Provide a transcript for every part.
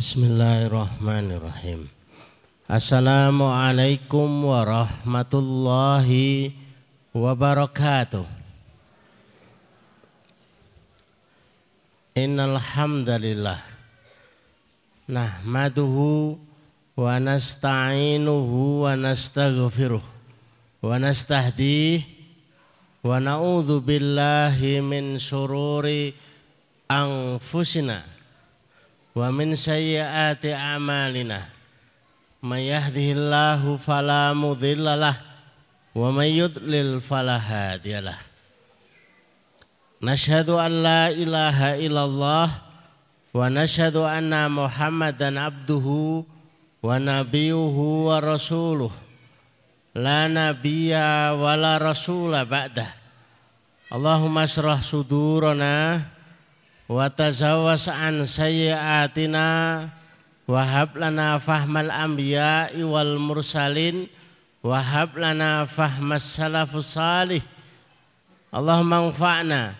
Bismillahirrahmanirrahim. Assalamualaikum warahmatullahi wabarakatuh. Innal hamdalillah nahmaduhu wa nasta'inuhu wa nastaghfiruh wa nastahdihi wa na'udzu billahi min syururi anfusina wa min a'malina. May yahdihillahu fala wa may yudlil fala hadiyalah ilaha illallah. Wa nashhadu anna muhammadan abduhu wa nabiyuhu wa rasuluh. La nabiyya wa la rasula ba'dah. Allahumma asrah sudurana wa tazawwas an sayyiatina wa hab lana fahmal anbiya'i wal mursalin wa hab lana fahmas salafus salih. Allahumma anfa'na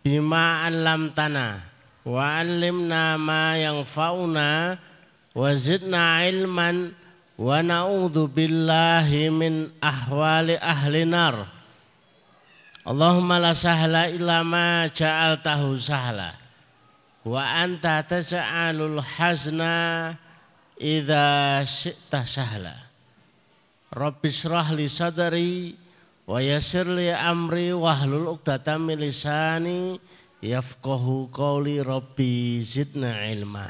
bima 'allamtana wa 'allimna ma yanfa'una wa zidna ilman wa na'udzu billahi min ahwali ahli nar Allahumma la sahla illa ma ja'altahu sahla. Wa anta tas'alul hazna idza syi'ta sahla. Rabbi shrah li sadri wa yassir li amri wahlul 'uqdatam min lisani yafqahu qawli rabbi zidna ilma.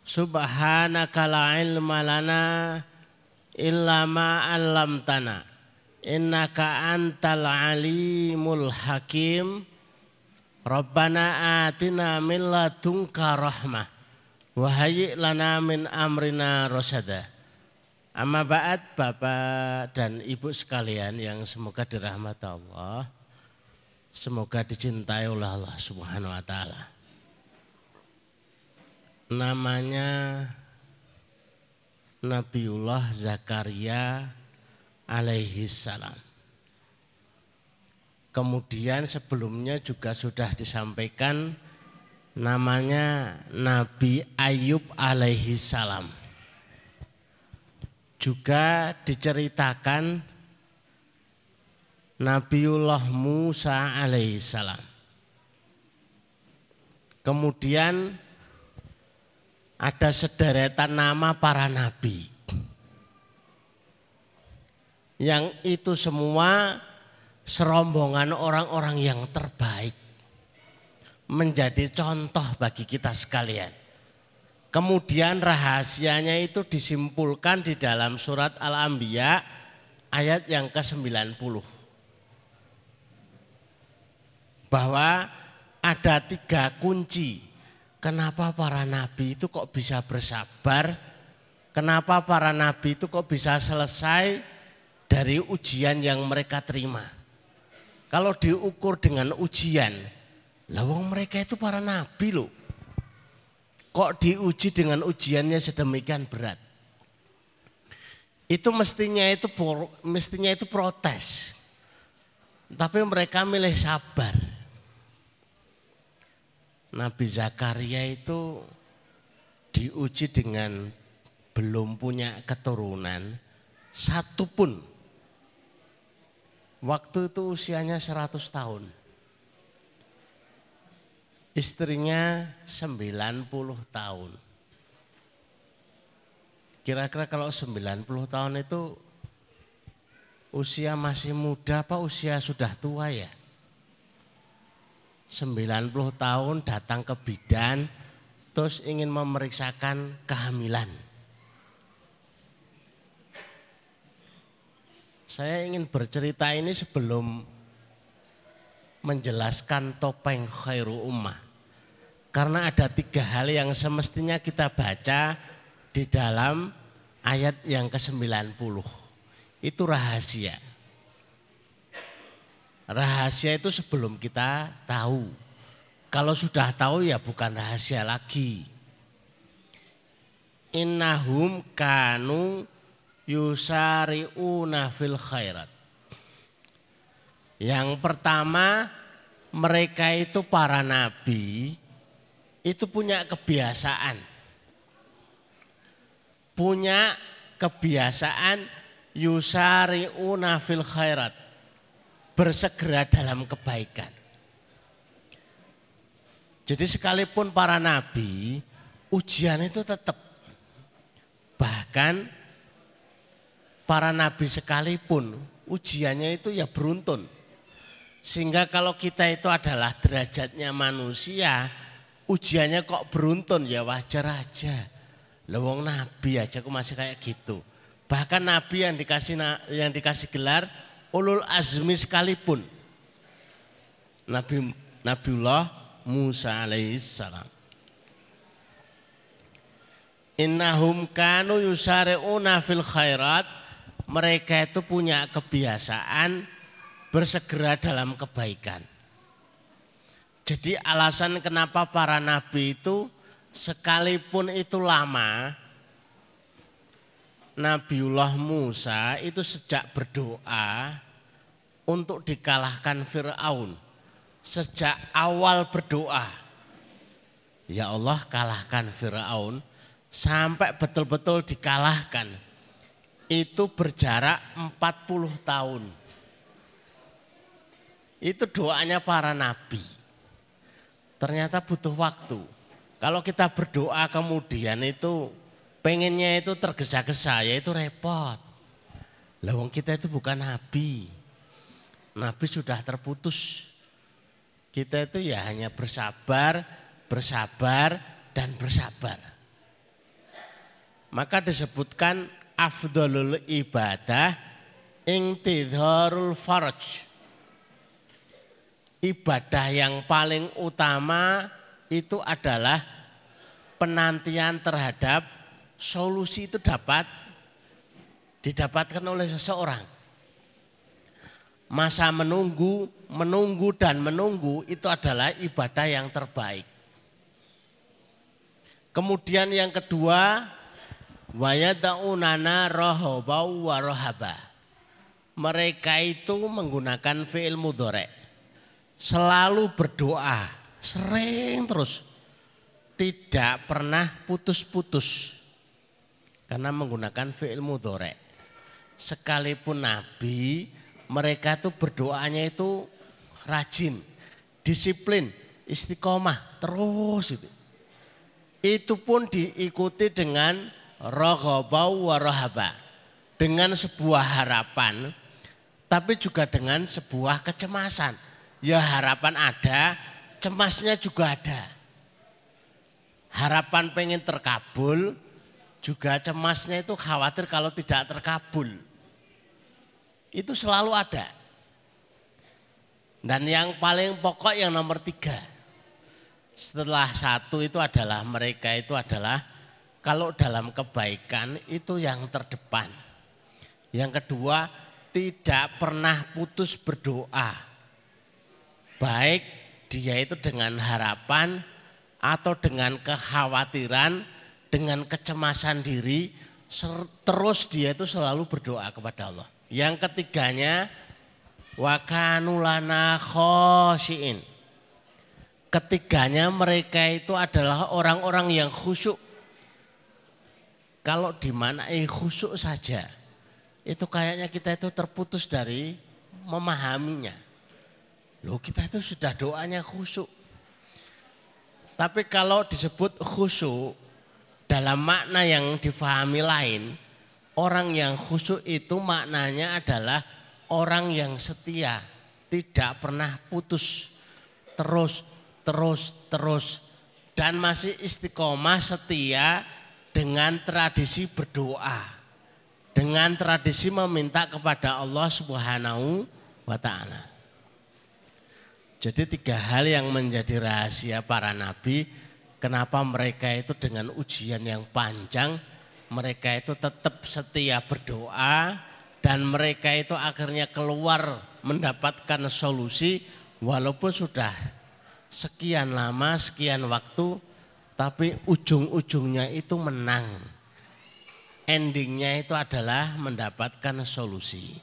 Subhanaka la ilma lana illa ma 'allamtana innaka antal alimul hakim. Rabbana atina min ladunka rahmah. Wa lana min amrina rosada Amma ba'd Bapak dan Ibu sekalian yang semoga dirahmati Allah Semoga dicintai oleh Allah subhanahu wa ta'ala. Namanya Nabiullah Zakaria alaihi salam. Kemudian sebelumnya juga sudah disampaikan namanya Nabi Ayub alaihi salam. Juga diceritakan Nabiullah Musa alaihi salam. Kemudian ada sederetan nama para nabi yang itu semua serombongan orang-orang yang terbaik menjadi contoh bagi kita sekalian. Kemudian rahasianya itu disimpulkan di dalam surat Al-Anbiya ayat yang ke-90. Bahwa ada tiga kunci. Kenapa para nabi itu kok bisa bersabar? Kenapa para nabi itu kok bisa selesai dari ujian yang mereka terima. Kalau diukur dengan ujian, lawang mereka itu para nabi loh. Kok diuji dengan ujiannya sedemikian berat? Itu mestinya itu mestinya itu protes. Tapi mereka milih sabar. Nabi Zakaria itu diuji dengan belum punya keturunan satupun Waktu itu usianya 100 tahun. Istrinya 90 tahun. Kira-kira kalau 90 tahun itu usia masih muda apa usia sudah tua ya? 90 tahun datang ke bidan terus ingin memeriksakan kehamilan. Saya ingin bercerita ini sebelum menjelaskan topeng khairu ummah. Karena ada tiga hal yang semestinya kita baca di dalam ayat yang ke-90. Itu rahasia. Rahasia itu sebelum kita tahu. Kalau sudah tahu ya bukan rahasia lagi. Innahum kanu yusari'una fil khairat. Yang pertama mereka itu para nabi itu punya kebiasaan punya kebiasaan yusari'una fil khairat. Bersegera dalam kebaikan. Jadi sekalipun para nabi, ujian itu tetap. Bahkan para nabi sekalipun ujiannya itu ya beruntun. Sehingga kalau kita itu adalah derajatnya manusia, ujiannya kok beruntun ya wajar aja. Lewong nabi aja kok masih kayak gitu. Bahkan nabi yang dikasih yang dikasih gelar ulul azmi sekalipun. Nabi Nabiullah Musa alaihissalam. Innahum kanu yusari'una fil khairat. Mereka itu punya kebiasaan bersegera dalam kebaikan. Jadi alasan kenapa para nabi itu sekalipun itu lama Nabiullah Musa itu sejak berdoa untuk dikalahkan Fir'aun. Sejak awal berdoa, ya Allah kalahkan Fir'aun sampai betul-betul dikalahkan. Itu berjarak 40 tahun. Itu doanya para nabi. Ternyata butuh waktu. Kalau kita berdoa kemudian itu pengennya itu tergesa-gesa ya itu repot. Lawang kita itu bukan nabi. Nabi sudah terputus. Kita itu ya hanya bersabar, bersabar, dan bersabar. Maka disebutkan afdolul ibadah intidharul faraj. Ibadah yang paling utama itu adalah penantian terhadap solusi itu dapat didapatkan oleh seseorang. Masa menunggu, menunggu dan menunggu itu adalah ibadah yang terbaik. Kemudian yang kedua, wayadaunana rohobau warohaba. Mereka itu menggunakan fi'il mudore. Selalu berdoa, sering terus. Tidak pernah putus-putus karena menggunakan fi'il mudhari. Sekalipun nabi, mereka itu berdoanya itu rajin, disiplin, istiqomah terus itu. Itu pun diikuti dengan raghabau. Dengan sebuah harapan, tapi juga dengan sebuah kecemasan. Ya harapan ada, cemasnya juga ada. Harapan pengen terkabul, juga cemasnya itu khawatir kalau tidak terkabul. Itu selalu ada. Dan yang paling pokok yang nomor tiga. Setelah satu itu adalah mereka itu adalah kalau dalam kebaikan itu yang terdepan. Yang kedua tidak pernah putus berdoa. Baik dia itu dengan harapan atau dengan kekhawatiran dengan kecemasan diri terus dia itu selalu berdoa kepada Allah. Yang ketiganya wakanulana khosyin. Ketiganya mereka itu adalah orang-orang yang khusyuk. Kalau dimanai khusyuk saja, itu kayaknya kita itu terputus dari memahaminya. Loh kita itu sudah doanya khusyuk. Tapi kalau disebut khusyuk, dalam makna yang difahami lain, orang yang khusyuk itu maknanya adalah orang yang setia, tidak pernah putus, terus, terus, terus, dan masih istiqomah setia dengan tradisi berdoa, dengan tradisi meminta kepada Allah Subhanahu wa Ta'ala. Jadi, tiga hal yang menjadi rahasia para nabi Kenapa mereka itu dengan ujian yang panjang, mereka itu tetap setia berdoa dan mereka itu akhirnya keluar mendapatkan solusi walaupun sudah sekian lama, sekian waktu, tapi ujung-ujungnya itu menang. Endingnya itu adalah mendapatkan solusi.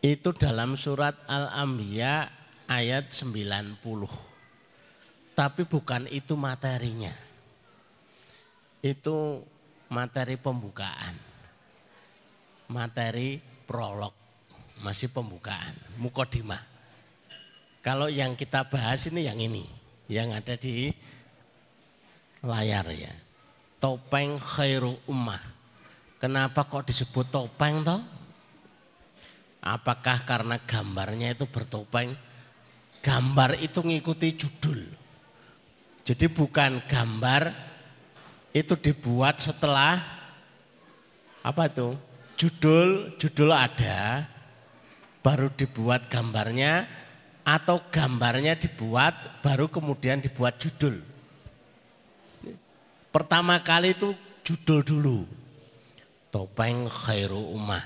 Itu dalam surat Al-Anbiya ayat 90. Tapi bukan itu materinya. Itu materi pembukaan. Materi prolog, masih pembukaan, mukodimah. Kalau yang kita bahas ini yang ini, yang ada di layar ya. Topeng khairu ummah. Kenapa kok disebut topeng toh? Apakah karena gambarnya itu bertopeng? Gambar itu ngikuti judul. Jadi bukan gambar itu dibuat setelah apa itu? Judul, judul ada, baru dibuat gambarnya atau gambarnya dibuat baru kemudian dibuat judul. Pertama kali itu judul dulu. Topeng Khairu Ummah.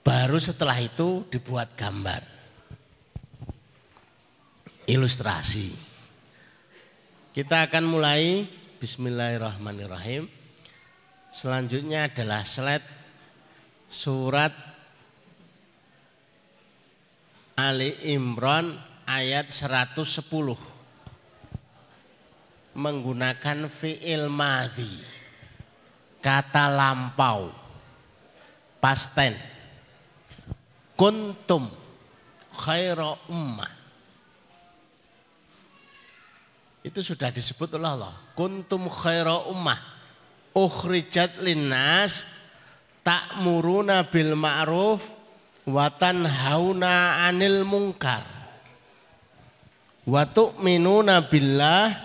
Baru setelah itu dibuat gambar. Ilustrasi. Kita akan mulai Bismillahirrahmanirrahim. Selanjutnya adalah slide surat Ali Imran ayat 110 menggunakan fi'il madhi kata lampau pasten kuntum khaira ummah. Itu sudah disebut oleh Allah. Kuntum khaira ummah. Ukhrijat linnas ta'muruna bil ma'ruf wa tanhauna 'anil munkar. Wa tu'minuna billah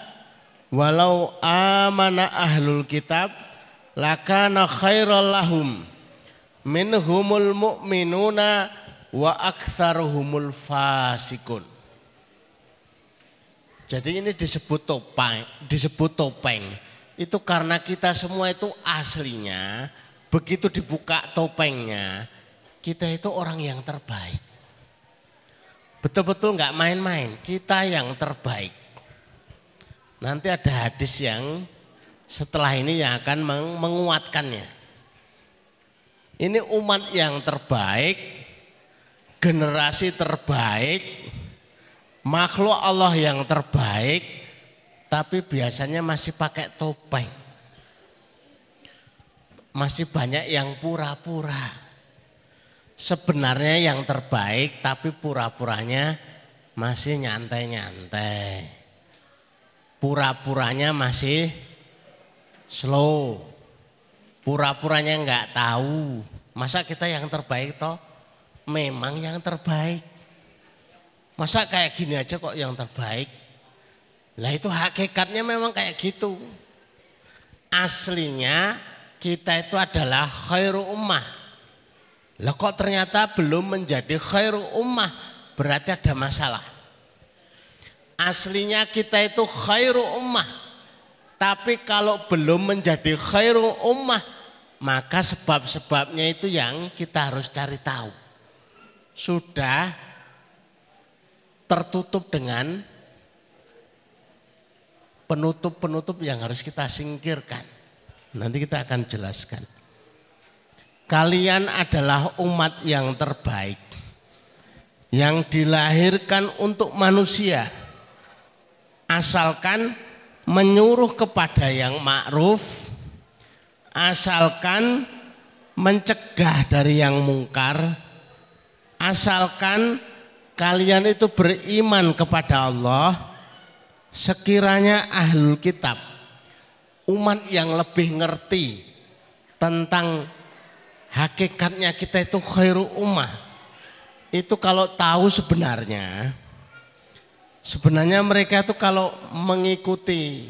walau amana ahlul kitab lakana khairal lahum minhumul mu'minuna wa aktsaruhumul fasikun. Jadi ini disebut topeng, disebut topeng. Itu karena kita semua itu aslinya begitu dibuka topengnya, kita itu orang yang terbaik. Betul-betul nggak main-main, kita yang terbaik. Nanti ada hadis yang setelah ini yang akan menguatkannya. Ini umat yang terbaik, generasi terbaik, makhluk Allah yang terbaik, tapi biasanya masih pakai topeng. Masih banyak yang pura-pura. Sebenarnya yang terbaik tapi pura-puranya masih nyantai-nyantai. Pura-puranya masih slow pura-puranya nggak tahu. Masa kita yang terbaik toh? Memang yang terbaik. Masa kayak gini aja kok yang terbaik? Lah itu hakikatnya memang kayak gitu. Aslinya kita itu adalah khairu ummah. Lah kok ternyata belum menjadi khairu ummah, berarti ada masalah. Aslinya kita itu khairu ummah. Tapi kalau belum menjadi khairu ummah, maka sebab-sebabnya itu yang kita harus cari tahu. Sudah tertutup dengan penutup-penutup yang harus kita singkirkan. Nanti kita akan jelaskan. Kalian adalah umat yang terbaik yang dilahirkan untuk manusia. Asalkan menyuruh kepada yang ma'ruf asalkan mencegah dari yang mungkar, asalkan kalian itu beriman kepada Allah, sekiranya ahlul kitab, umat yang lebih ngerti tentang hakikatnya kita itu khairu ummah, itu kalau tahu sebenarnya, sebenarnya mereka itu kalau mengikuti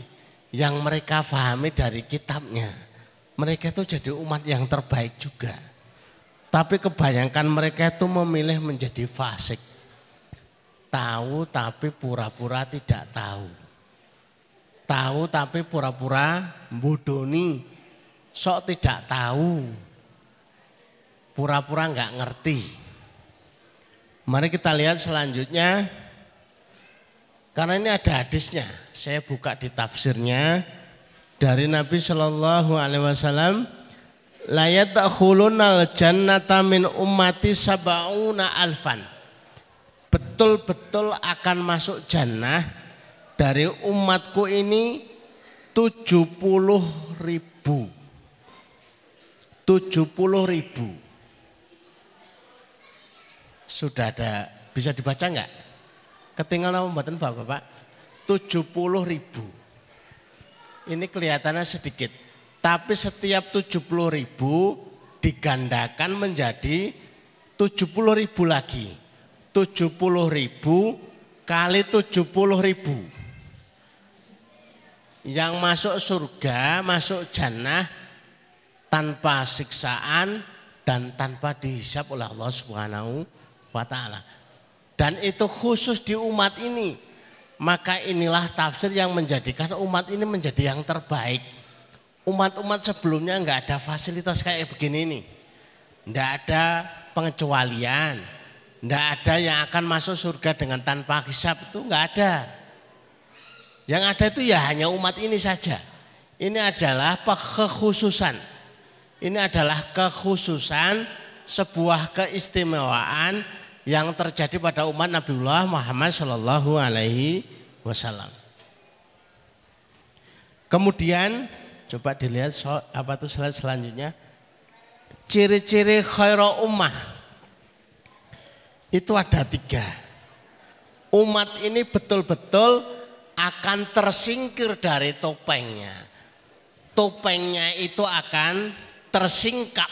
yang mereka pahami dari kitabnya, mereka itu jadi umat yang terbaik juga. Tapi kebanyakan mereka itu memilih menjadi fasik. Tahu tapi pura-pura tidak tahu. Tahu tapi pura-pura bodoni. Sok tidak tahu. Pura-pura nggak ngerti. Mari kita lihat selanjutnya. Karena ini ada hadisnya. Saya buka di tafsirnya dari Nabi Shallallahu Alaihi Wasallam layat al jannata min ummati sabauna alfan betul-betul akan masuk jannah dari umatku ini 70 ribu 70 ribu. Sudah ada, bisa dibaca enggak? Ketinggalan pembuatan Bapak-Bapak, 70 ribu. Ini kelihatannya sedikit. Tapi setiap 70 ribu digandakan menjadi 70 ribu lagi. 70 ribu kali 70 ribu. Yang masuk surga, masuk jannah tanpa siksaan dan tanpa dihisap oleh Allah Subhanahu wa taala. Dan itu khusus di umat ini. Maka inilah tafsir yang menjadikan umat ini menjadi yang terbaik. Umat-umat sebelumnya enggak ada fasilitas kayak begini nih. Enggak ada pengecualian. Enggak ada yang akan masuk surga dengan tanpa hisap itu enggak ada. Yang ada itu ya hanya umat ini saja. Ini adalah kekhususan. Ini adalah kekhususan sebuah keistimewaan yang terjadi pada umat Nabiullah Muhammad Shallallahu Alaihi Wasallam. Kemudian coba dilihat so, apa tuh slide selanjutnya. Ciri-ciri khairul ummah itu ada tiga. Umat ini betul-betul akan tersingkir dari topengnya. Topengnya itu akan tersingkap.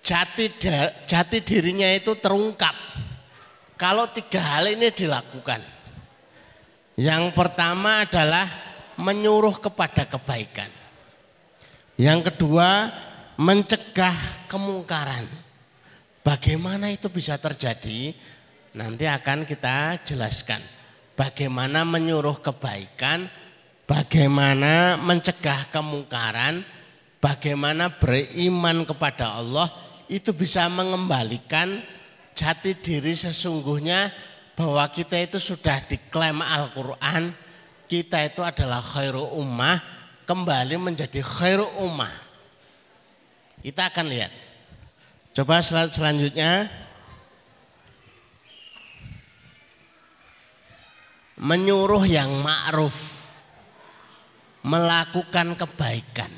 Jati, jati dirinya itu terungkap. Kalau tiga hal ini dilakukan. Yang pertama adalah menyuruh kepada kebaikan. Yang kedua mencegah kemungkaran. Bagaimana itu bisa terjadi? Nanti akan kita jelaskan bagaimana menyuruh kebaikan, bagaimana mencegah kemungkaran, bagaimana beriman kepada Allah itu bisa mengembalikan jati diri sesungguhnya bahwa kita itu sudah diklaim Al-Quran, kita itu adalah khairu ummah, kembali menjadi khairu ummah. Kita akan lihat. Coba selanjutnya. menyuruh yang ma'ruf, melakukan kebaikan.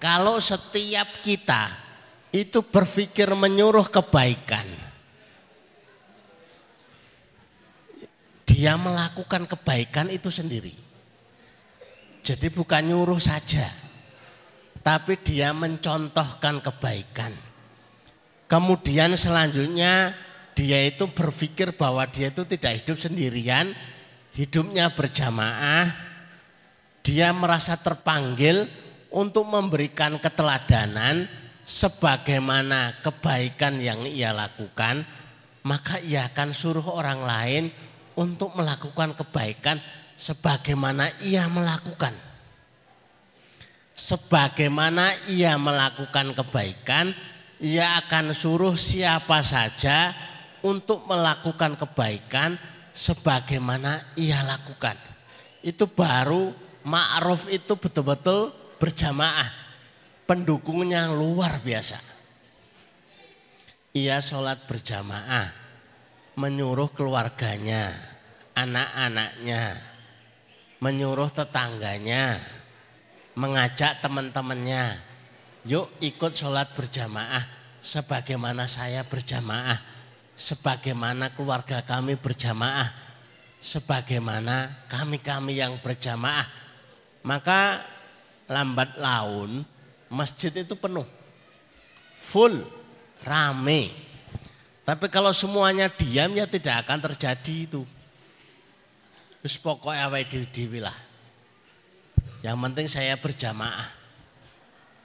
Kalau setiap kita itu berpikir menyuruh kebaikan, dia melakukan kebaikan itu sendiri. Jadi bukan nyuruh saja, tapi dia mencontohkan kebaikan. Kemudian selanjutnya dia itu berpikir bahwa dia itu tidak hidup sendirian, hidupnya berjamaah. Dia merasa terpanggil untuk memberikan keteladanan sebagaimana kebaikan yang ia lakukan, maka ia akan suruh orang lain untuk melakukan kebaikan sebagaimana ia melakukan. Sebagaimana ia melakukan kebaikan, ia akan suruh siapa saja untuk melakukan kebaikan sebagaimana ia lakukan. Itu baru ma'ruf itu betul-betul berjamaah. Pendukungnya luar biasa. Ia sholat berjamaah, menyuruh keluarganya, anak-anaknya, menyuruh tetangganya, mengajak teman-temannya, yuk ikut sholat berjamaah sebagaimana saya berjamaah sebagaimana keluarga kami berjamaah, sebagaimana kami-kami yang berjamaah. Maka lambat laun masjid itu penuh, full, rame. Tapi kalau semuanya diam ya tidak akan terjadi itu. Terus pokoknya awal dewi lah. Yang penting saya berjamaah.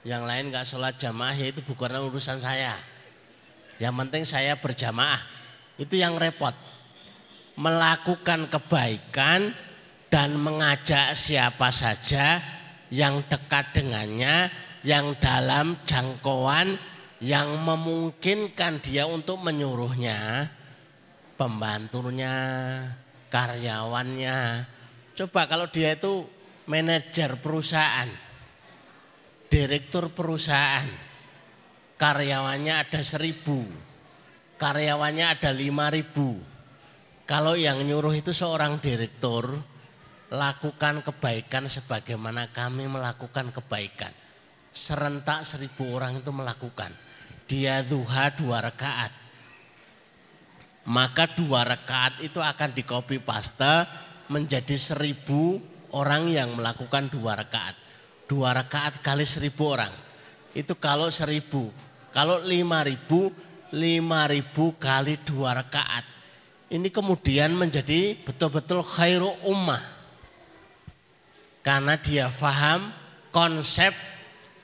Yang lain nggak sholat jamaah ya itu bukan urusan saya. Yang penting saya berjamaah. Itu yang repot. Melakukan kebaikan dan mengajak siapa saja yang dekat dengannya, yang dalam jangkauan, yang memungkinkan dia untuk menyuruhnya, pembantunya, karyawannya. Coba kalau dia itu manajer perusahaan, direktur perusahaan, karyawannya ada seribu, karyawannya ada lima ribu. Kalau yang nyuruh itu seorang direktur, lakukan kebaikan sebagaimana kami melakukan kebaikan. Serentak seribu orang itu melakukan. Dia duha dua rakaat. Maka dua rakaat itu akan di copy paste menjadi seribu orang yang melakukan dua rakaat. Dua rakaat kali seribu orang. Itu kalau seribu. Kalau lima ribu, lima ribu kali dua rakaat. Ini kemudian menjadi betul-betul khairu ummah karena dia faham konsep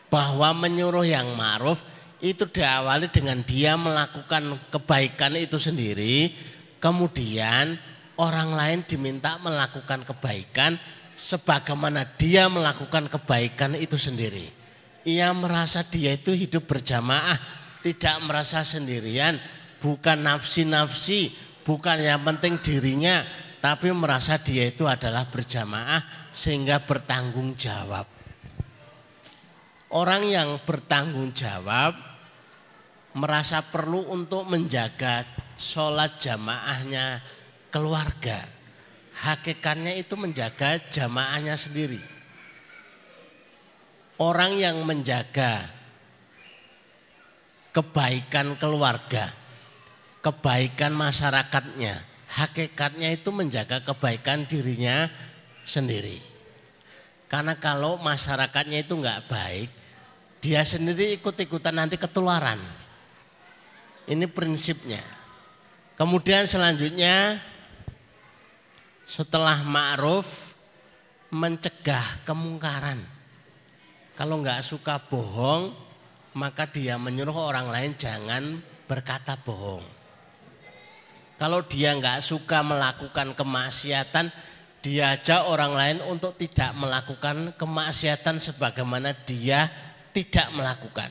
bahwa menyuruh yang ma'ruf itu diawali dengan dia melakukan kebaikan itu sendiri, kemudian orang lain diminta melakukan kebaikan sebagaimana dia melakukan kebaikan itu sendiri. Ia merasa dia itu hidup berjamaah, tidak merasa sendirian, bukan nafsi-nafsi, bukan yang penting dirinya, tapi merasa dia itu adalah berjamaah sehingga bertanggung jawab. Orang yang bertanggung jawab merasa perlu untuk menjaga sholat jamaahnya keluarga. Hakikatnya itu menjaga jamaahnya sendiri. Orang yang menjaga kebaikan keluarga, kebaikan masyarakatnya, hakikatnya itu menjaga kebaikan dirinya sendiri. Karena kalau masyarakatnya itu enggak baik, dia sendiri ikut-ikutan nanti ketularan. Ini prinsipnya. Kemudian selanjutnya setelah ma'ruf mencegah kemungkaran. Kalau enggak suka bohong, maka dia menyuruh orang lain jangan berkata bohong. Kalau dia enggak suka melakukan kemaksiatan, diajak orang lain untuk tidak melakukan kemaksiatan sebagaimana dia tidak melakukan.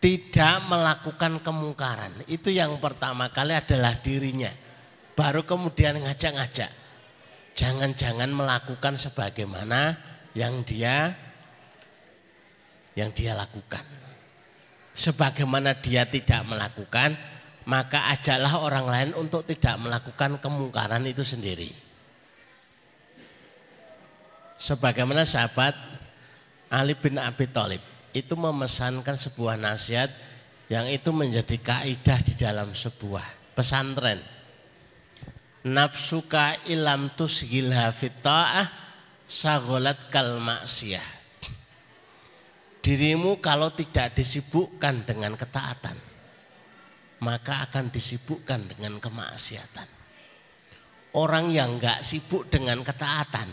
Tidak melakukan kemungkaran. Itu yang pertama kali adalah dirinya. Baru kemudian ngajak-ngajak. Jangan-jangan melakukan sebagaimana yang dia yang dia lakukan. Sebagaimana dia tidak melakukan, maka ajaklah orang lain untuk tidak melakukan kemungkaran itu sendiri. Sebagaimana sahabat Ali bin Abi Thalib itu memesankan sebuah nasihat yang itu menjadi kaidah di dalam sebuah pesantren. Nafsuka ilam tusgilha fita'ah sagolat kal maksiyah. Dirimu kalau tidak disibukkan dengan ketaatan maka akan disibukkan dengan kemaksiatan. Orang yang enggak sibuk dengan ketaatan,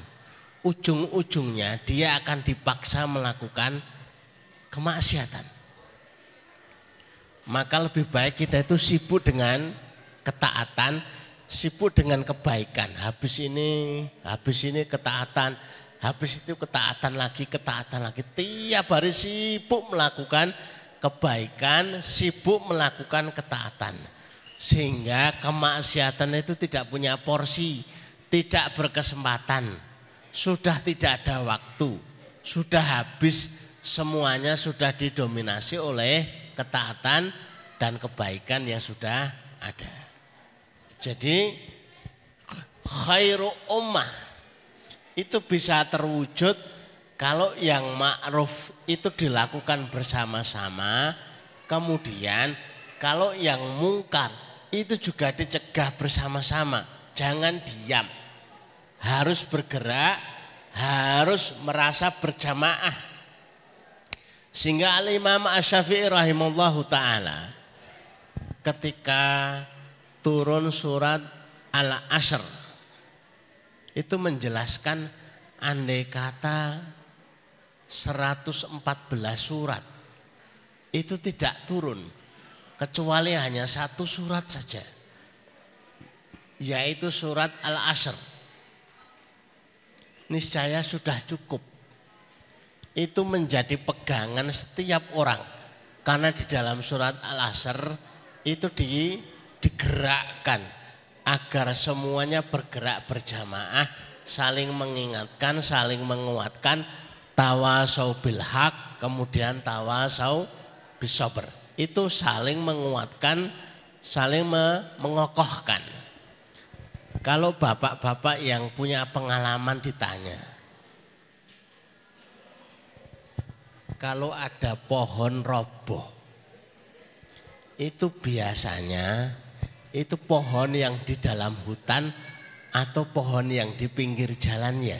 ujung-ujungnya dia akan dipaksa melakukan kemaksiatan. Maka lebih baik kita itu sibuk dengan ketaatan, sibuk dengan kebaikan. Habis ini, habis ini ketaatan, habis itu ketaatan lagi, ketaatan lagi. Tiap hari sibuk melakukan kebaikan, sibuk melakukan ketaatan. Sehingga kemaksiatan itu tidak punya porsi, tidak berkesempatan, sudah tidak ada waktu, sudah habis semuanya sudah didominasi oleh ketaatan dan kebaikan yang sudah ada. Jadi khairu ummah itu bisa terwujud kalau yang ma'ruf itu dilakukan bersama-sama, kemudian kalau yang mungkar itu juga dicegah bersama-sama. Jangan diam. Harus bergerak, harus merasa berjamaah. Sehingga Al-Imam Asy-Syafi'i rahimallahu taala ketika turun surat Al-Asr itu menjelaskan andai kata 114 surat itu tidak turun kecuali hanya satu surat saja yaitu surat Al-Asr niscaya sudah cukup itu menjadi pegangan setiap orang karena di dalam surat Al-Asr itu di, digerakkan agar semuanya bergerak berjamaah saling mengingatkan saling menguatkan tawasau bil haq, kemudian tawasau bisober. Itu saling menguatkan, saling mengokohkan. Kalau bapak-bapak yang punya pengalaman ditanya, kalau ada pohon roboh itu biasanya itu pohon yang di dalam hutan atau pohon yang di pinggir jalan ya.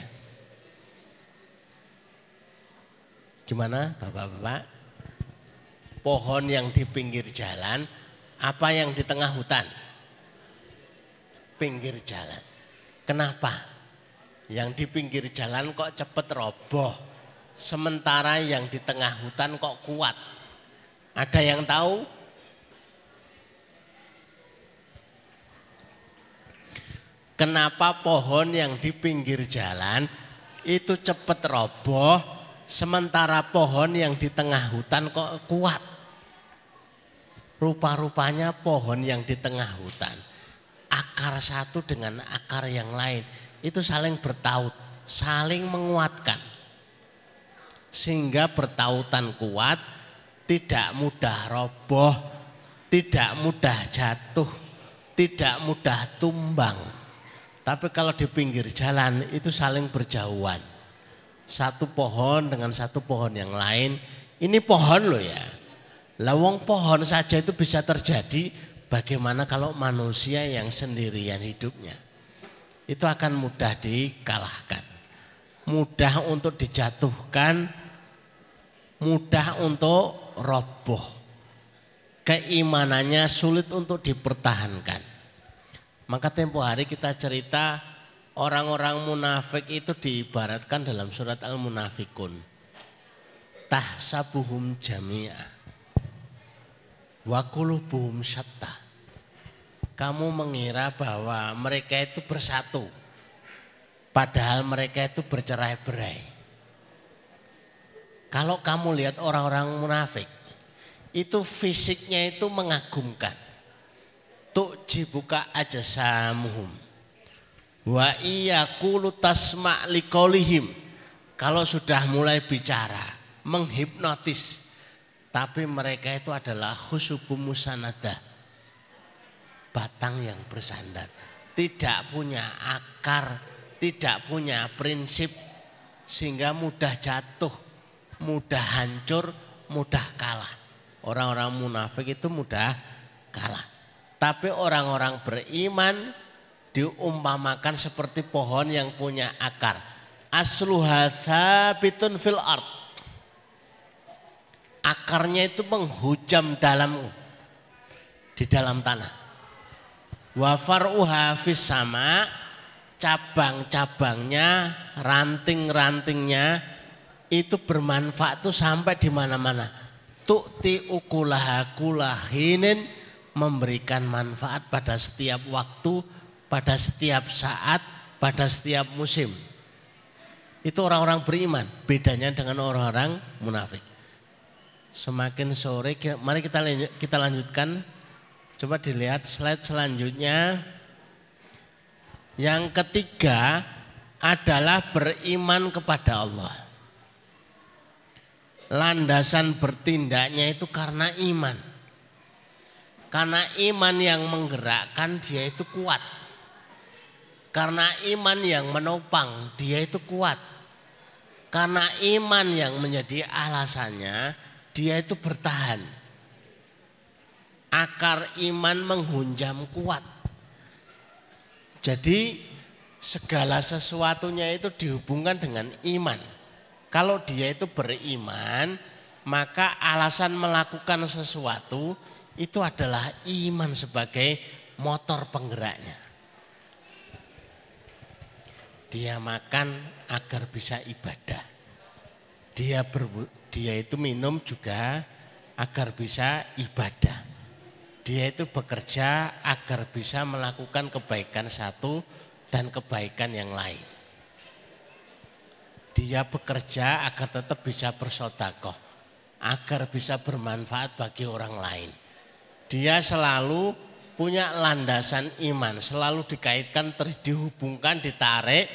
Gimana Bapak-bapak? Pohon yang di pinggir jalan apa yang di tengah hutan? Pinggir jalan. Kenapa? Yang di pinggir jalan kok cepet roboh? sementara yang di tengah hutan kok kuat. Ada yang tahu? Kenapa pohon yang di pinggir jalan itu cepat roboh, sementara pohon yang di tengah hutan kok kuat? Rupa-rupanya pohon yang di tengah hutan, akar satu dengan akar yang lain itu saling bertaut, saling menguatkan sehingga bertautan kuat, tidak mudah roboh, tidak mudah jatuh, tidak mudah tumbang. Tapi kalau di pinggir jalan itu saling berjauhan. Satu pohon dengan satu pohon yang lain, ini pohon loh ya. Lawang pohon saja itu bisa terjadi, bagaimana kalau manusia yang sendirian hidupnya. Itu akan mudah dikalahkan. Mudah untuk dijatuhkan, mudah untuk roboh. Keimanannya sulit untuk dipertahankan. Maka tempo hari kita cerita orang-orang munafik itu diibaratkan dalam surat Al-Munafikun. Tahsabuhum jami'a wa qulubuhum syatta. Kamu mengira bahwa mereka itu bersatu. Padahal mereka itu bercerai-berai. Kalau kamu lihat orang-orang munafik, itu fisiknya itu mengagumkan. Tuk jibuka aja samuhum. Wa iya kulu tasma likolihim. Kalau sudah mulai bicara, menghipnotis. Tapi mereka itu adalah khusubu musanada. Batang yang bersandar. Tidak punya akar, tidak punya prinsip. Sehingga mudah jatuh mudah hancur, mudah kalah. Orang-orang munafik itu mudah kalah. Tapi orang-orang beriman diumpamakan seperti pohon yang punya akar. Asluha bitun fil art. Akarnya itu menghujam dalam di dalam tanah. Wa far'uha fis sama cabang-cabangnya, ranting-rantingnya itu bermanfaat tuh sampai di mana-mana. Tukti ukulah kulahinin memberikan manfaat pada setiap waktu, pada setiap saat, pada setiap musim. Itu orang-orang beriman, bedanya dengan orang-orang munafik. Semakin sore, mari kita kita lanjutkan. Coba dilihat slide selanjutnya. Yang ketiga adalah beriman kepada Allah landasan bertindaknya itu karena iman. Karena iman yang menggerakkan dia itu kuat. Karena iman yang menopang dia itu kuat. Karena iman yang menjadi alasannya dia itu bertahan. Akar iman menghunjam kuat. Jadi segala sesuatunya itu dihubungkan dengan iman. Kalau dia itu beriman, maka alasan melakukan sesuatu itu adalah iman sebagai motor penggeraknya. Dia makan agar bisa ibadah. Dia berbu dia itu minum juga agar bisa ibadah. Dia itu bekerja agar bisa melakukan kebaikan satu dan kebaikan yang lain. Dia bekerja agar tetap bisa bersodakoh, agar bisa bermanfaat bagi orang lain. Dia selalu punya landasan iman, selalu dikaitkan, dihubungkan, ditarik.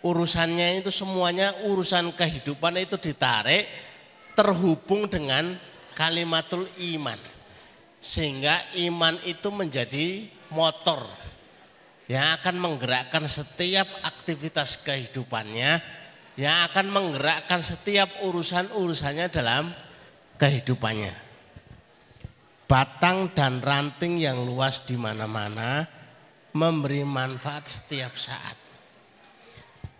Urusannya itu semuanya urusan kehidupan itu ditarik, terhubung dengan kalimatul iman. Sehingga iman itu menjadi motor yang akan menggerakkan setiap aktivitas kehidupannya yang akan menggerakkan setiap urusan-urusannya dalam kehidupannya. Batang dan ranting yang luas di mana-mana memberi manfaat setiap saat.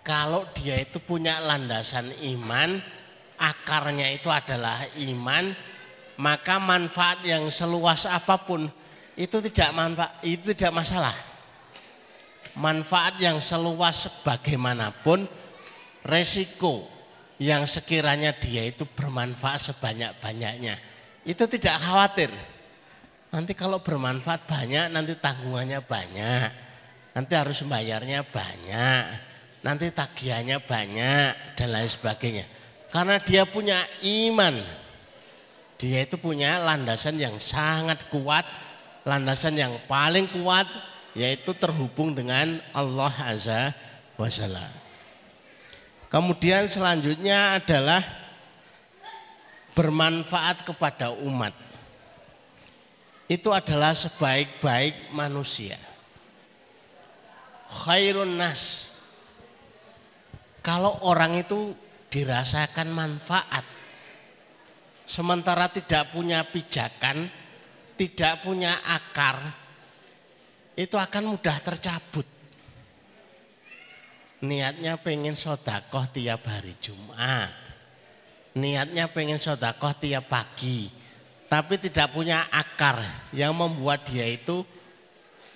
Kalau dia itu punya landasan iman, akarnya itu adalah iman, maka manfaat yang seluas apa pun itu tidak manfaat, itu tidak masalah. Manfaat yang seluas bagaimanapun resiko yang sekiranya dia itu bermanfaat sebanyak-banyaknya. Itu tidak khawatir. Nanti kalau bermanfaat banyak, nanti tanggungannya banyak. Nanti harus bayarnya banyak. Nanti tagihannya banyak dan lain sebagainya. Karena dia punya iman. Dia itu punya landasan yang sangat kuat. Landasan yang paling kuat yaitu terhubung dengan Allah Azza wa Jalla. Kemudian selanjutnya adalah bermanfaat kepada umat. Itu adalah sebaik-baik manusia. Khairun nas. Kalau orang itu dirasakan manfaat sementara tidak punya pijakan, tidak punya akar, itu akan mudah tercabut niatnya pengen sodakoh tiap hari Jumat. Niatnya pengen sodakoh tiap pagi. Tapi tidak punya akar yang membuat dia itu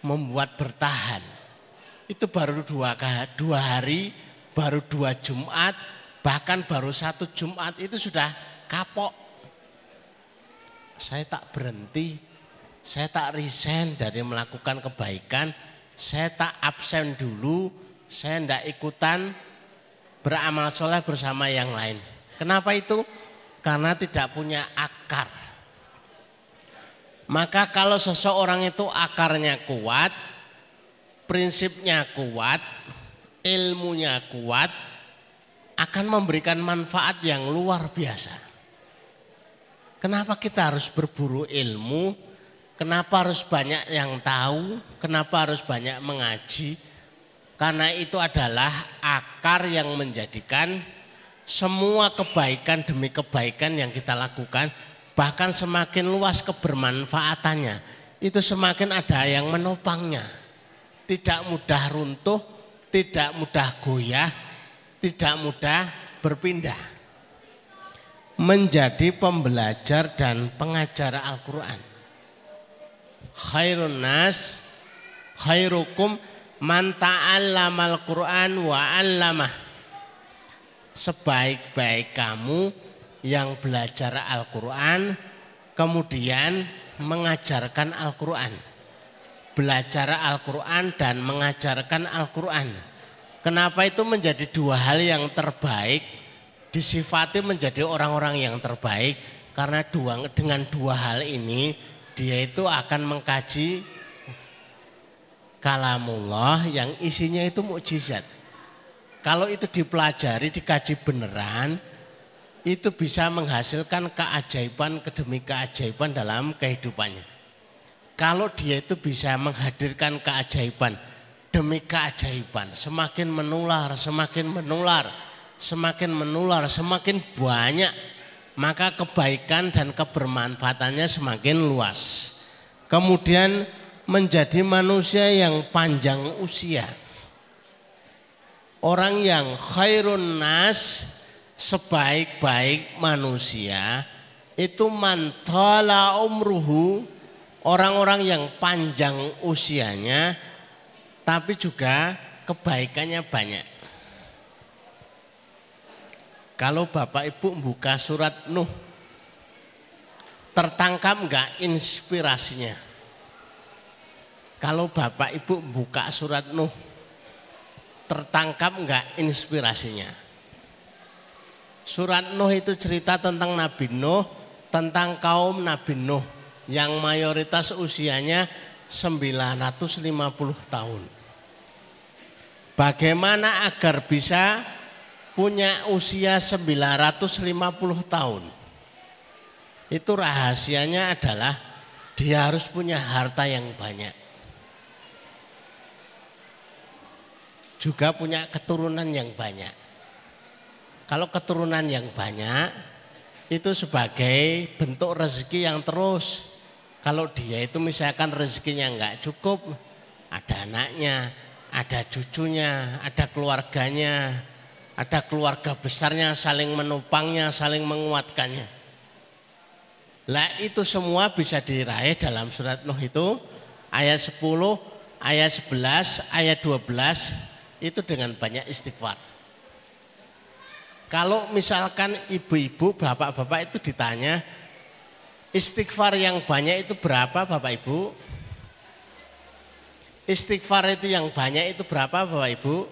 membuat bertahan. Itu baru dua, dua hari, baru dua Jumat, bahkan baru satu Jumat itu sudah kapok. Saya tak berhenti, saya tak resign dari melakukan kebaikan, saya tak absen dulu, saya tidak ikutan beramal soleh bersama yang lain. Kenapa itu? Karena tidak punya akar. Maka kalau seseorang itu akarnya kuat, prinsipnya kuat, ilmunya kuat, akan memberikan manfaat yang luar biasa. Kenapa kita harus berburu ilmu? Kenapa harus banyak yang tahu? Kenapa harus banyak mengaji? Karena itu adalah akar yang menjadikan semua kebaikan demi kebaikan yang kita lakukan bahkan semakin luas kebermanfaatannya itu semakin ada yang menopangnya tidak mudah runtuh tidak mudah goyah tidak mudah berpindah menjadi pembelajar dan pengajar Al-Qur'an khairun nas khairukum man ta'allamal Qur'an wa 'allamah. Sebaik-baik kamu yang belajar Al-Qur'an kemudian mengajarkan Al-Qur'an. Belajar Al-Qur'an dan mengajarkan Al-Qur'an. Kenapa itu menjadi dua hal yang terbaik? Disifati menjadi orang-orang yang terbaik karena dua, dengan dua hal ini dia itu akan mengkaji kalamullah yang isinya itu mukjizat. Kalau itu dipelajari, dikaji beneran, itu bisa menghasilkan keajaiban demi keajaiban dalam kehidupannya. Kalau dia itu bisa menghadirkan keajaiban demi keajaiban, semakin menular, semakin menular, semakin menular, semakin banyak, maka kebaikan dan kebermanfaatannya semakin luas. Kemudian menjadi manusia yang panjang usia. Orang yang khairun nas sebaik-baik manusia itu mantala umruhu orang-orang yang panjang usianya tapi juga kebaikannya banyak. Kalau Bapak Ibu buka surat Nuh tertangkap enggak inspirasinya? Kalau Bapak Ibu buka surat Nuh, tertangkap enggak inspirasinya? Surat Nuh itu cerita tentang Nabi Nuh, tentang kaum Nabi Nuh yang mayoritas usianya 950 tahun. Bagaimana agar bisa punya usia 950 tahun? Itu rahasianya adalah dia harus punya harta yang banyak. juga punya keturunan yang banyak. Kalau keturunan yang banyak itu sebagai bentuk rezeki yang terus. Kalau dia itu misalkan rezekinya enggak cukup, ada anaknya, ada cucunya, ada keluarganya, ada keluarga besarnya saling menopangnya, saling menguatkannya. Lah itu semua bisa diraih dalam surat Nuh itu ayat 10, ayat 11, ayat 12 itu dengan banyak istighfar. Kalau misalkan ibu-ibu, bapak-bapak itu ditanya istighfar yang banyak itu berapa Bapak Ibu? Istighfar itu yang banyak itu berapa Bapak Ibu?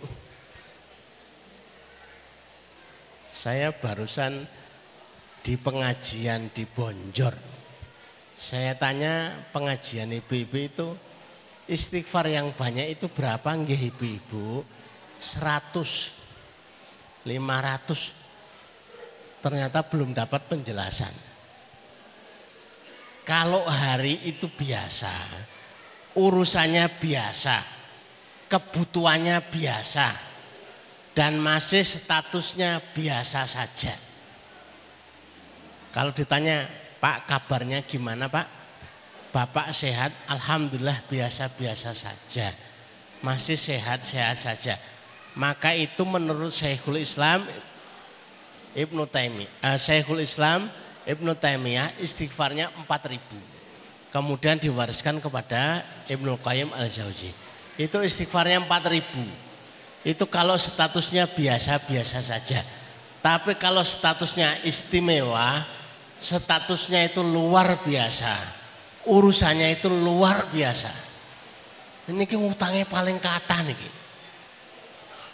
Saya barusan di pengajian di Bonjor. Saya tanya pengajian ibu-ibu itu istighfar yang banyak itu berapa nggih ibu-ibu? 100 500 ternyata belum dapat penjelasan. Kalau hari itu biasa, urusannya biasa, kebutuhannya biasa, dan masih statusnya biasa saja. Kalau ditanya, Pak kabarnya gimana Pak? Bapak sehat, Alhamdulillah biasa-biasa saja. Masih sehat-sehat saja. Maka itu menurut Syekhul Islam Ibnu Taimiyah, uh, Syekhul Islam Ibnu Taimiyah istighfarnya 4000. Kemudian diwariskan kepada Ibnu Qayyim Al-Jauzi. Itu istighfarnya 4000. Itu kalau statusnya biasa-biasa saja. Tapi kalau statusnya istimewa, statusnya itu luar biasa. Urusannya itu luar biasa. Ini ki hutangnya paling kata nih.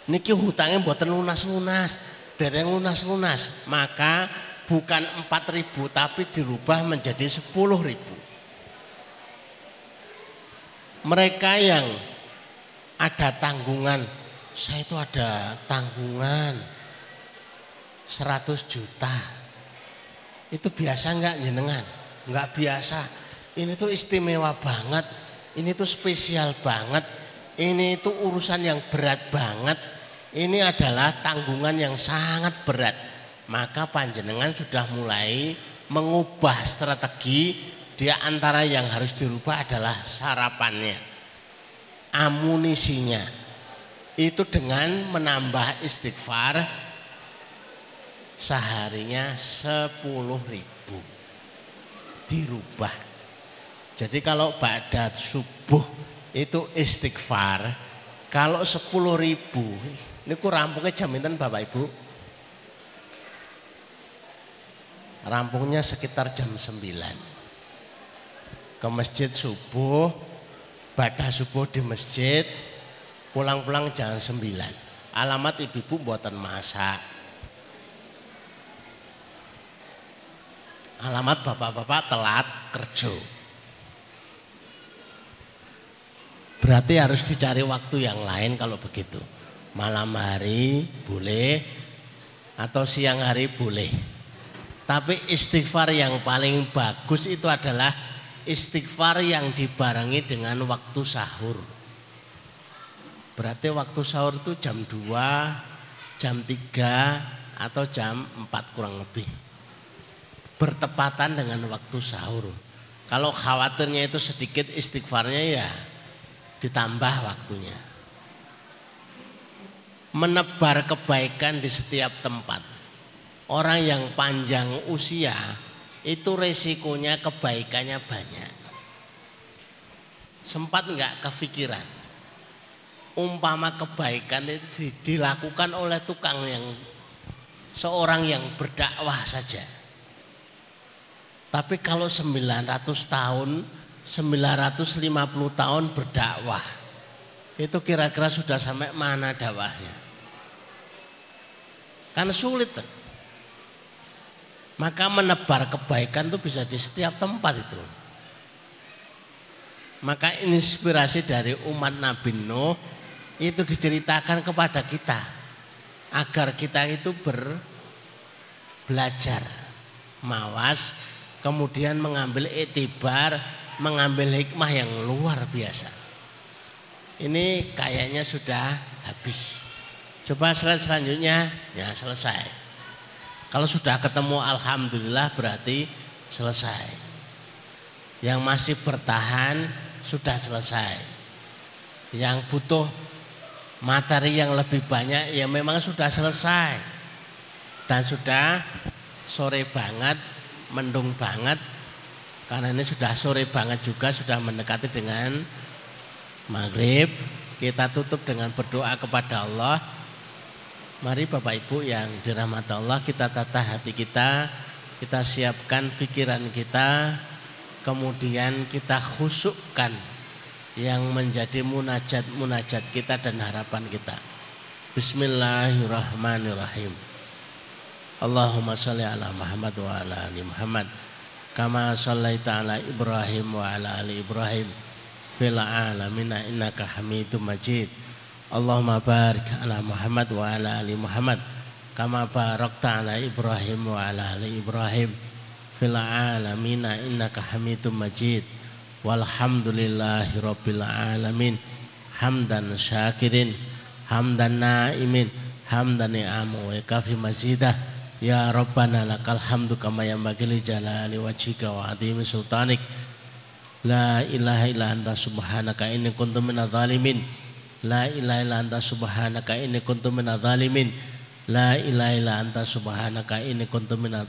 Niki hutangnya buatan lunas-lunas, dereng lunas-lunas. Maka bukan 4000 tapi dirubah menjadi 10000. Mereka yang ada tanggungan, saya itu ada tanggungan 100 juta itu biasa enggak jenengan? Enggak biasa. Ini tuh istimewa banget. Ini tuh spesial banget. Ini itu urusan yang berat banget. Ini adalah tanggungan yang sangat berat. Maka panjenengan sudah mulai mengubah strategi di antara yang harus dirubah adalah sarapannya. Amunisinya. Itu dengan menambah istighfar seharinya sepuluh ribu dirubah. Jadi kalau pada subuh itu istighfar, kalau sepuluh ribu, ini ku rampungnya jaminan Bapak Ibu. Rampungnya sekitar jam 9. Ke masjid subuh, pada subuh di masjid, pulang-pulang jam 9. Alamat ibu-ibu buatan masak Alamat bapak-bapak telat kerja. Berarti harus dicari waktu yang lain kalau begitu. Malam hari boleh atau siang hari boleh. Tapi istighfar yang paling bagus itu adalah istighfar yang dibarengi dengan waktu sahur. Berarti waktu sahur itu jam 2, jam 3 atau jam 4 kurang lebih bertepatan dengan waktu sahur. Kalau khawatirnya itu sedikit istighfarnya ya ditambah waktunya. Menebar kebaikan di setiap tempat. Orang yang panjang usia itu resikonya kebaikannya banyak. Sempat enggak kepikiran. Umpama kebaikan itu dilakukan oleh tukang yang seorang yang berdakwah saja tapi kalau 900 tahun, 950 tahun berdakwah, itu kira-kira sudah sampai mana dakwahnya? Kan sulit. Maka menebar kebaikan itu bisa di setiap tempat itu. Maka inspirasi dari umat Nabi Nuh itu diceritakan kepada kita agar kita itu ber belajar mawas kemudian mengambil etibar, mengambil hikmah yang luar biasa. Ini kayaknya sudah habis. Coba slide selanjutnya, ya selesai. Kalau sudah ketemu alhamdulillah berarti selesai. Yang masih bertahan sudah selesai. Yang butuh materi yang lebih banyak ya memang sudah selesai. Dan sudah sore banget, mendung banget. Karena ini sudah sore banget juga sudah mendekati dengan maghrib. Kita tutup dengan berdoa kepada Allah Mari Bapak Ibu yang dirahmati Allah kita tata hati kita, kita siapkan pikiran kita, kemudian kita khusukkan yang menjadi munajat-munajat kita dan harapan kita. Bismillahirrahmanirrahim. Allahumma salli ala Muhammad wa ala ali Muhammad kama sallaita ala Ibrahim wa ala ali Ibrahim fil alamin innaka Hamidum Majid. Allahumma barik ala Muhammad wa ala ali Muhammad kama barakta ala Ibrahim wa ala ali Ibrahim fil alamin innaka Hamidum Majid walhamdulillahi rabbil alamin. Hamdan syakirin hamdan naimin hamdan ni'amu wa kafi mazidah. Ya rabbana lakal hamdu kama yanbaghi li jalali wajhika wa adhimi sultanik. La ilaha illa anta subhanaka inni kuntu minadh La ilaha illa anta subhanaka inni kuntu minadh. La ilaha illa anta subhanaka inni kuntu minadh.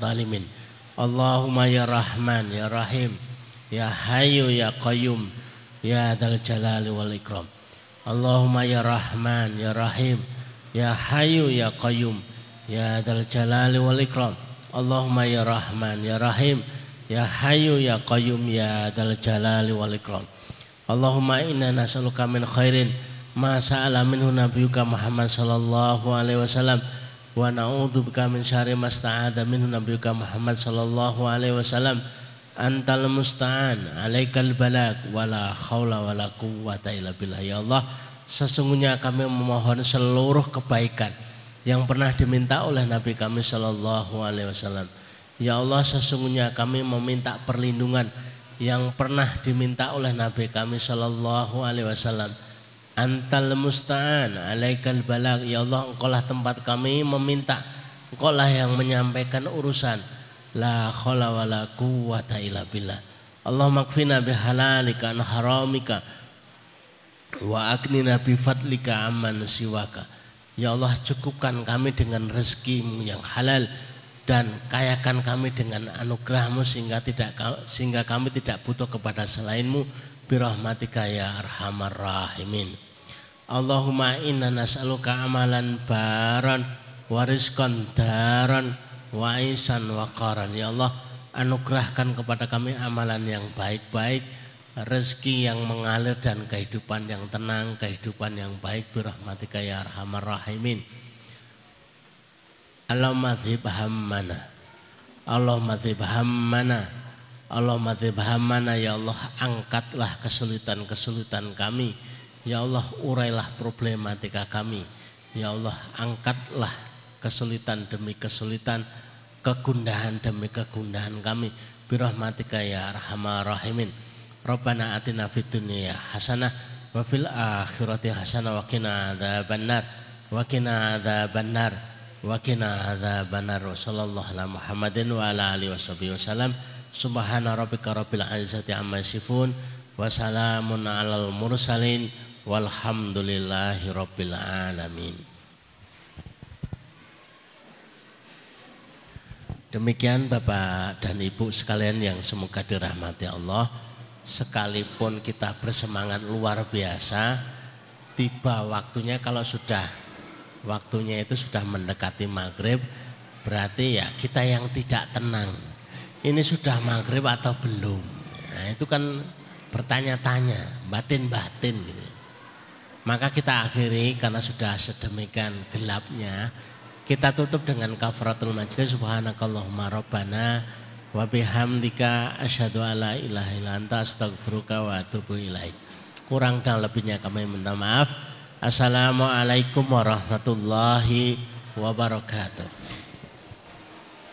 Allahumma ya Rahman ya Rahim ya Hayyu ya Qayyum ya Dzal Jalali wal Ikram. Allahumma ya Rahman ya Rahim ya Hayyu ya Qayyum ya Dzal Jalali wal Ikram. Allahumma ya Rahman ya Rahim ya Hayyu ya Qayyum ya Dzal Jalali wal Ikram. Allahumma inna nas'aluka min khairin ma sa'ala minhu nabiyuka Muhammad sallallahu alaihi wasallam wa na'udzu bika min syarri ma sta'adha minhu nabiyuka Muhammad sallallahu alaihi wasallam antal musta'an alaikal balag wala haula wala quwwata illa billah. Ya Allah sesungguhnya kami memohon seluruh kebaikan yang pernah diminta oleh Nabi kami sallallahu alaihi wasallam. Ya Allah sesungguhnya kami meminta perlindungan yang pernah diminta oleh Nabi kami sallallahu alaihi wasallam. Antal musta'an alaikal balag Ya Allah engkaulah tempat kami meminta. Engkaulah yang menyampaikan urusan La khawla wa la quwata illa billah. Allah makfina bihalalika an haramika Wa aknina bifadlika aman siwaka. Ya Allah cukupkan kami dengan rezekimu yang halal dan kayakan kami dengan anugerahmu sehingga tidak sehingga kami tidak butuh kepada selainmu. Birahmatika ya arhamar rahimin. Allahumma inna nas'aluka amalan baran wariskan daran wa isan wa qaran. Ya Allah, anugerahkan kepada kami amalan yang baik-baik, rezeki yang mengalir dan kehidupan yang tenang, kehidupan yang baik birahmatika ya arhamar rahimin. Allahumma dhib hammana. Allahumma dhib hammana. Allahumma dhib hammana ya Allah, angkatlah kesulitan-kesulitan kami Ya Allah urailah problematika kami. Ya Allah angkatlah kesulitan demi kesulitan, kegundahan demi kegundahan kami. Birahmatika ya arhamar rahimin. Rabbana atina fid dunya hasanah wa fil akhirati hasanah wa qina adzabannar. Wa qina adzabannar. Wa qina adzabannar. Sallallahu ala Muhammadin wa ala alihi washabihi wasallam subhana rabbika rabbil izzati amma yasifun. Wa salamun alal mursalin. Walhamdulillahi rabbil alamin Demikian Bapak dan Ibu sekalian yang semoga dirahmati Allah Sekalipun kita bersemangat luar biasa Tiba waktunya kalau sudah Waktunya itu sudah mendekati maghrib Berarti ya kita yang tidak tenang Ini sudah maghrib atau belum Nah itu kan bertanya-tanya Batin-batin gitu maka kita akhiri karena sudah sedemikian gelapnya. Kita tutup dengan kafaratul majlis subhanakallahumma rabbana wa bihamdika asyhadu alla ilaha illa anta astaghfiruka wa atubu ilaik. Kurang dan lebihnya kami minta maaf. Assalamualaikum warahmatullahi wabarakatuh.